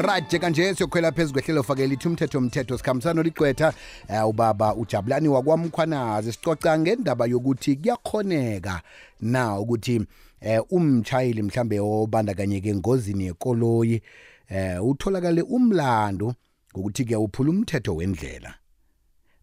right kanje siyokhwela phezu kwehlelo fakela ithi umthetho umthetho sikhambisana ligqwetha um ubaba ujabulani wakwamkhwanazi sicoca ngendaba yokuthi kuyakhoneka na ukuthi eh umchayili mhlambe obandakanyeke engozini yekoloyi eh utholakale umlando ngokuthi ke uphula umthetho wendlela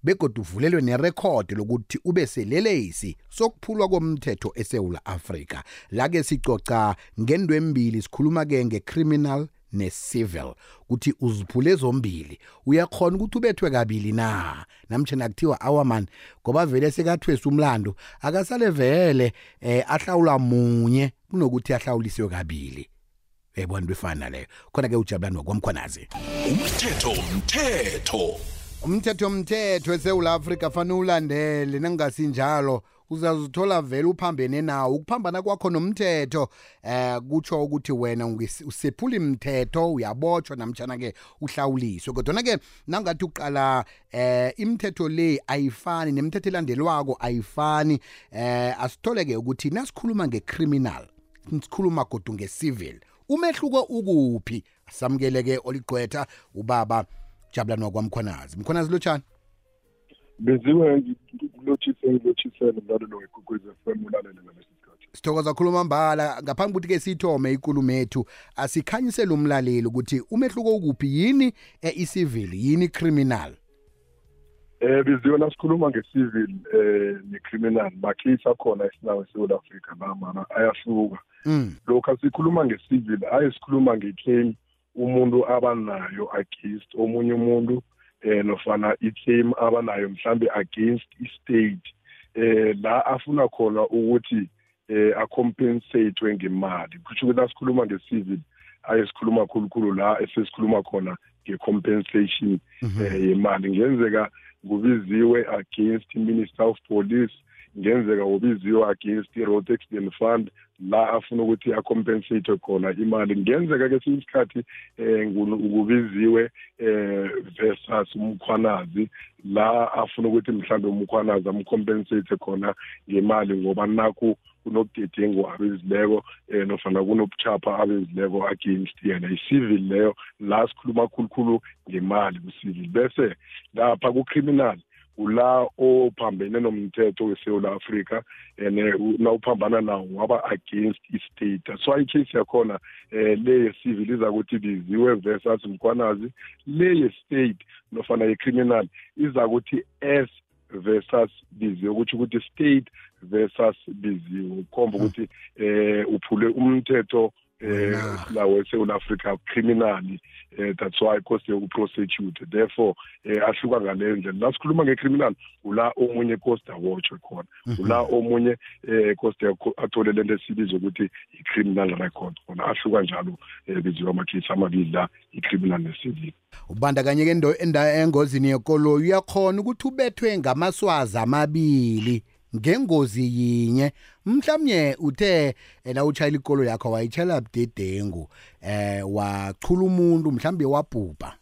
begodwa uvulelwe nerekhodi lokuthi ube selelesi sokuphulwa komthetho eSouth Africa la ke sicoca ngendwembili sikhuluma ke ngecriminal necivil ukuthi uziphule zombili uyakhona ukuthi ubethwe kabili na? Namtjena kuthiwa awaman ngoba vele sekathwesa umlando akasale vele eh ahlawula munye kunokuthi ahlawuliswe kabili. Yayibona befana leyo. Khona ke ujabulani wakwamkhwanazi. Umthetho umthetho umthetho umthetho eSouth Africa fanele ulandele nangasinjalo uzazithola vele uphambene nawo. Ukuphambana kwakho nomthetho eh kutsho ukuthi wena usephula imithetho uyabotshwa namtjana ke uhlawuliswe. Kodwa ke nangathi uqala eh imithetho le ayifani nemithetho elandelwako ayifani eh asithole ke ukuthi nasikhuluma ngecriminal sikhuluma kodwa ngecivil umehluko ukuphi? Samkeleke oligqwetha ubaba jabulani wakwamkhwanazi mkhwanazi lotshani benziwe ngilotshise ngilotshise mlalelo wekwekwezi FM ulalele ngalesi sikhathi. Sithokoza khuluma mbala ngaphambi ukuthi ke sithome ikulumo ethu asikhanyisele umlaleli ukuthi umehluko ukuphi? Yini e-civil? Yini criminal eh biziwe nasikhuluma nge-civil eh ne-criminal. Makhisa khona esinawo eSouth Africa namana ayahluka. Lokho sikhuluma nge-civil aye sikhuluma nge-claim umuntu abanayo against omunye umuntu eh nofana i-claim abanayo mhlambe against i-state eh la afuna khona ukuthi eh acompensate ngemali. Kusho ukuthi asikhuluma nge-civil aye sikhuluma khulukhulu la esesikhuluma khona nge-compensation eh yemali. Ngenzeka kubiziwe against minister of police ngenzeka ubiziwe against i-road accident fund la afuna ukuthi acompensate khona imali. Ngenzeka ke sinye isikhathi eh kubiziwe eh versus umkhwanazi la afuna ukuthi mhlambe umkhwanazi amcompensate khona ngemali ngoba nakho kunobudedengu abezileko eh nofana kunobuchapha abezileko against yena. I-civil leyo la sikhuluma khulukhulu ngemali ku-civil. Bese lapha ku-criminal ula ophambene nomthetho weSouth Africa and nawuphambana nawo waba against istate. So icase yakhona eh le yecivil iza ukuthi biziwe versus mkhwanazi le yestate nofana yecriminal iza ukuthi s versus biziwe ukuthi ukuthi state versus biziwe. Ukhomba ukuthi eh uphule umthetho eh lawo eSouth Africa criminally eh that's why cost yokuprosecute therefore eh ahluka ngale ndlela lasikhuluma ngecriminal ula omunye cost awatchwe khona. Ula omunye eh cost athole lento esibizwa ukuthi i-criminal record khona. Ahluka njalo eh biziwa amakhisi amabili la i-criminal ne-civil. Ubandakanyeke endo engozini yekoloyi. Uyakhona ukuthi ubethwe ngamaswazi amabili. Ngengozi yinye. Mhlawumnye uthe la utshayela ikolo yakho wayitshela budedengu eh wachula umuntu mhlawumbe wabhubha.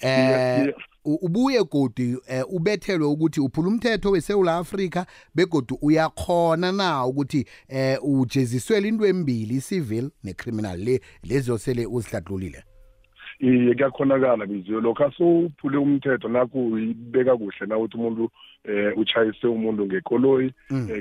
Eh ubuye godi ubethelwe ukuthi uphula umthetho weSouth Africa begodi uyakhona na ukuthi eh ujeziswele into embili civil necriminal le lezo sele uzihladlulile iye kuyakhonakala biziwe lokho asowuphule umthetho nakho uyibeka kuhle na ukuthi umuntu eh uchayise umuntu ngekoloyi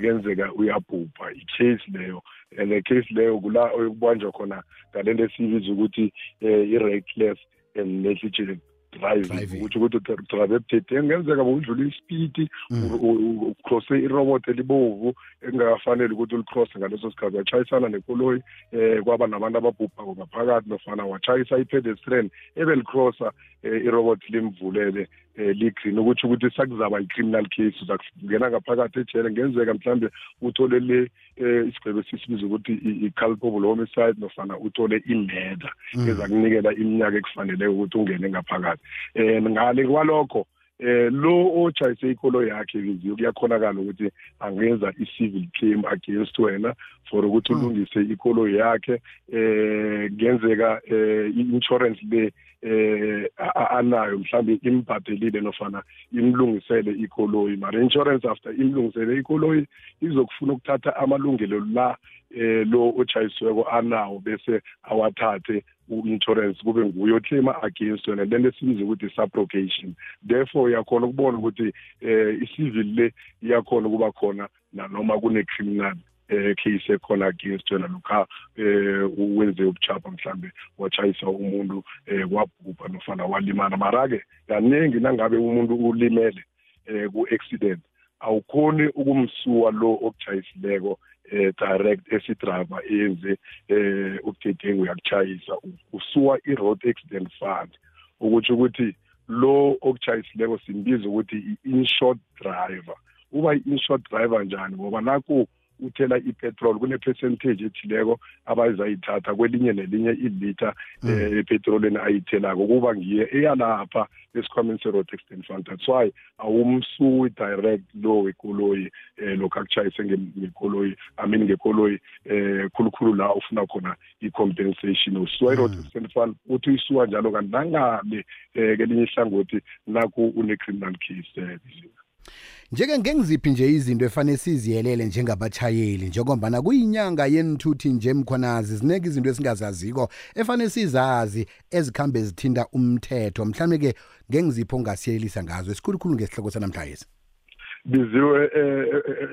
kenzeka uyabhubha. I-case leyo and case leyo kula okubanjwa khona ngalento esiyibiza ukuthi i-reckless and negligent. Driving ukuthi ukuthi drive ebudedengu ngenzeka bowudlula ispeed ucrosse irobot elibovu engakafanele ukuthi ulicrosse ngaleso sikhathi. Wachayisana nekoloyi eh kwaba nabantu ababhubhako ngaphakathi nofana wachayisa i-pedestrian ebelicrossa irobot limvulele. Li-green ukuthi ukuthi sakuzaba i-criminal case uzakungena ngaphakathi ejele ngenzeka mhlambe uthole le isigcebe esisibiza ukuthi i-culpable homicide nofana uthole i-murder ezakunikela iminyaka ekufaneleyo ukuthi ungene ngaphakathi. Um ngale kwalokho eh lo ojayise ikolo yakhe biziwe kuyakhonakala ukuthi angenza i-civil claim against wena for ukuthi ulungise ikolo yakhe eh kuyenzeka eh i-insurance le eh anayo mhlambe imbhadelile nofana imlungisele ikoloyi. Mara insurance after imlungisele ikoloyi izokufuna ukuthatha amalungelo la eh lo ochayisiweko anawo bese awathathe u-insurance kube nguye oclaima against wena lento esibiza ukuthi subrogation therefore uyakhona ukubona ukuthi eh i-civil le iyakhona ukuba khona nanoma kune-criminal eh case ekhona against wena lokha eh wenze ubuchapha mhlambe wachayisa umuntu eh kwabhubha nofana walimala. Mara-ke kaningi nangabe umuntu ulimele eh ku-accident awukhoni ukumsuwa lo okuchayisileko eh direct esidriver eyenze eh ubugedengu uyakuchayisa usuwa i-road accident fund ukuthi ukuthi lo okuchayisileko simbiza ukuthi i-insured driver. Uba i-insured driver njani? Ngoba naku uthela ipetrol kune-percentage ethileko abazayithatha kwelinye nelinye ilitha um epetroleni ayithelako. Kuba ngiye eyalapha esikhwameni se-road accident fund that's why awumsuwi direct lo wekoloyi um lokhu akuchayise ngekoloyi i mean ngekoloyi um khulukhulu la ufuna khona i-compensation usuwa i-road accident fund uthi uyisuwa njalo kanti nangale um kelinye ihlangothi naku une-criminal case um njeke ngengiziphi nje izinto efanele siziyelele njengabatshayeli njengombana kuyinyanga yenithuthi nje mkhonazi zineke izinto esingazaziko efanele sizazi ezikhambe zithinta umthetho. Mhlawumbe-ke ngengiziphi ongasiyelelisa ngazo esikhulukhulu ngesihloko sanamhlanje biziwe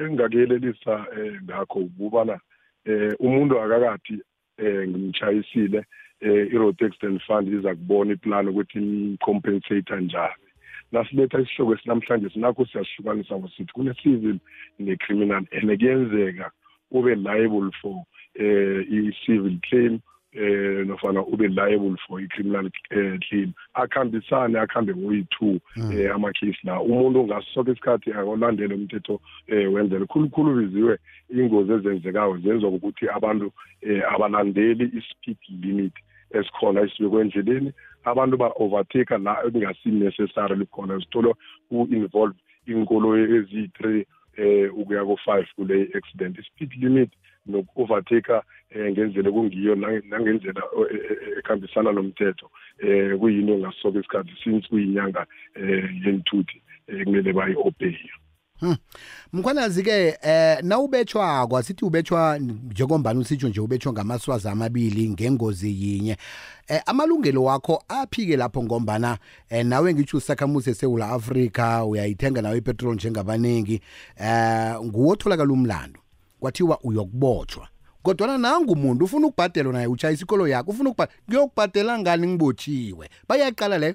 engingakuyelelisa um ngakho ukubana um umuntu akakathi um ngimchayisile um i-road accident fund iza kubona iplan ukuthi imcompensate njani. Nasiletha isihloko esinamhlanje sinakho siyasihlukanisa ngosithi kune-civil ne-criminal and kuyenzeka ube liable for eh i-civil claim eh nofana ube liable for i-criminal eh, claim. Akhambisane akhambe ngoyi-two eh ama-case la. Umuntu ngasoke isikhathi akolandele umthetho eh wenzele. Khulukhulu biziwe ingozi ezenzekayo zenziwa ukuthi abantu eh abalandeli i-speed limit esikhona esibekwe endleleni abantu ba-overtake la ekungasi-necessary likhona zithola ku-involve inkoloyi eziyi-three eh ukuya ko-five kule accident i-speed limit noku-overtake eh ngendlela kungiyo nangendlela ekhambisana nomthetho eh kuyini ongasoke isikhathi since kuyinyanga eh yenthuthi kumele bayi-obeye. Hmm. Mkhwanazi-ke eh nawubetshwako asithi ubetshwa njengombani usitsho nje ubetshwa ngamaswazi amabili ngengozi yinye. Eh amalungelo wakho aphike lapho ngombana eh nawe ngitsho usakhamuzi eSouth Africa uyayithenga nawe ipetrol njengabaningi eh nguwotholakala umlando. Kwathiwa uyokubotshwa kodwana nangu umuntu ufuna ukubhadela naye uchayisa ikolo yakho ufuna ukubhadela ngani ngibotshiwe bayaqala leyo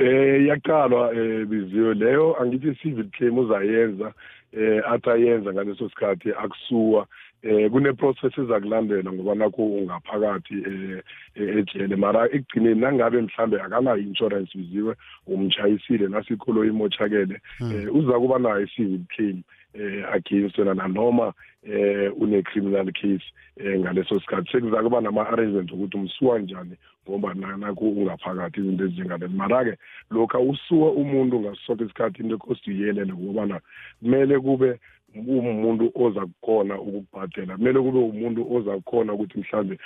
eh yaqalwa eh biziwe leyo. Angithi civil claim uzayenza eh athi ayenza ngaleso sikhathi akusuwa. Eh kune process ezakulandela ngoba nakho ungaphakathi eh ejele. Mara ekugcineni nangabe mhlambe akanayo insurance biziwe umchayisile nasikolo imochakele eh uza kuba nayo civil claim eh against wena nanoma eh une criminal case eh ngaleso sikhathi. Sekuza kuba nama arrangement ukuthi umsuwa njani ngoba naku ungaphakathi izinto ezingalelo mara-ke lokhu usuwa umuntu ngasoke isikhathi into ekosi uyiyelele ngokubana kumele kube umuntu oza kukhona ukukubhadela kumele kube umuntu oza kukhona ukuthi mhlambe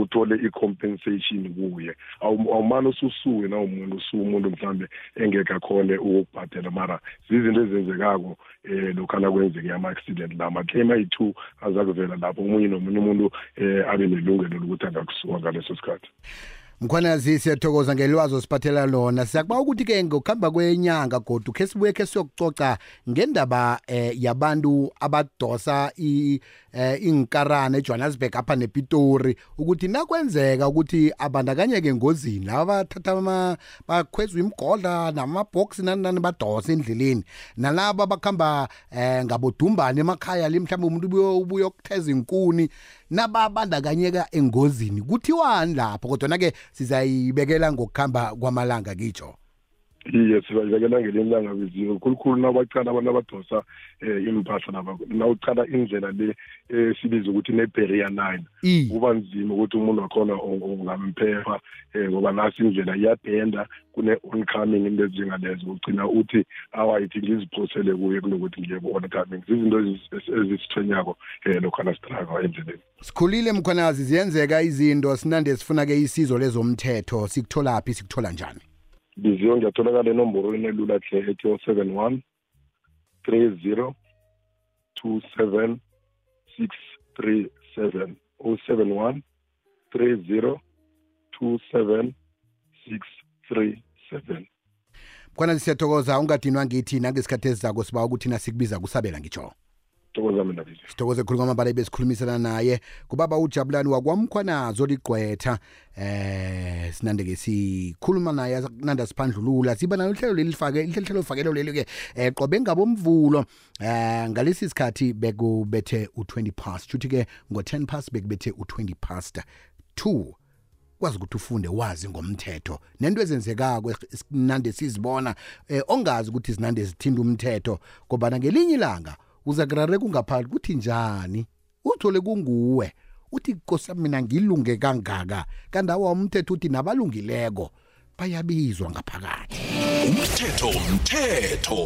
uthole i-compensation kuye. Awumane ususuwe na umuntu usuwe umuntu mhlambe engekho akhone ukukubhadela. Mara zizinto ezenzekako um lokhana kwenzeke ama-accident la. Ama-claim ayi-two azakuvela lapho. Omunye nomunye umuntu um abe nelungelo lokuthi angakusuwa ngaleso sikhathi. Mkhwanazi siyathokoza ngelwazi osiphathela lona. Siyakuba ukuthi-ke ngokuhamba kwenyanga godu khe sibuye khe siyokucoca ngendaba eh, yabantu abadosa eh, inkarana ejohannesburg apha nepitori ukuthi nakwenzeka ukuthi abandakanyeke engozini laba bathatha bakhwezwa imigodla namabhoksi nani nani badosa endleleni. Nalaba bakuhamba eh, ngabodumbane emakhaya li mhlawumbe umuntu ubuye ukutheza inkuni nababandakanyeka engozini. Kuthiwani lapho kodwana-ke sizayibekela ngokuhamba kwamalanga kitsho iye sibayibekela ngelinye ilanga biziwe khulukhulu nawubacala abantu abadosa um impahla naba nawucala indlela le esibiza ukuthi ne-barrier line kuba nzima ukuthi umuntu wakhona ungamphepha um ngoba nasi indlela iyabhenda kune-oncoming into ezinjengalezo. Ugcina uthi awayithi ngiziphosele kuye kunokuthi ngiye ku-oncoming. Zizinto ezisithwenyako um lokhana sitraka endleleni. Sikhulile mkhwanazi ziyenzeka izinto sinande sifuna-ke isizo lezomthetho. Sikutholaphi sikuthola njani? Biziwe ngiyatholakala enomborweni elula hle ethi o seven one three zero two seven six 637 071 30 27 637 khona siyathokoza ungadinwa ngithi nangesikhathi ezizako siba ukuthi nasikubiza kusabela ngitsho thokoza mina bizo sithokoze khulu kwamabala besikhulumisana naye. Kubaba ujabulani wakwamkhwanazo ligqwetha. Eh sinande-ke sikhuluma naye nanda siphandlulula siba nalo ihlelo leli lifake ihlelo fakelo leli ke eh qobe ngabomvulo. Eh ngalesi sikhathi bekubethe u20 past. Futhi ke ngo10 past bekubethe u20 past 2 kwazi ukuthi ufunde wazi ngomthetho. Nento ezenzekako sinande sizibona eh, ongazi ukuthi zinande zithinda umthetho. Ngoba ngelinye ilanga uza kurare kungaphakathi kuthi njani? Uthole kunguwe. Uthi kosa mina ngilunge kangaka. Kanti awa umthetho uthi nabalungileko. Bayabizwa ngaphakathi. Umthetho umthetho.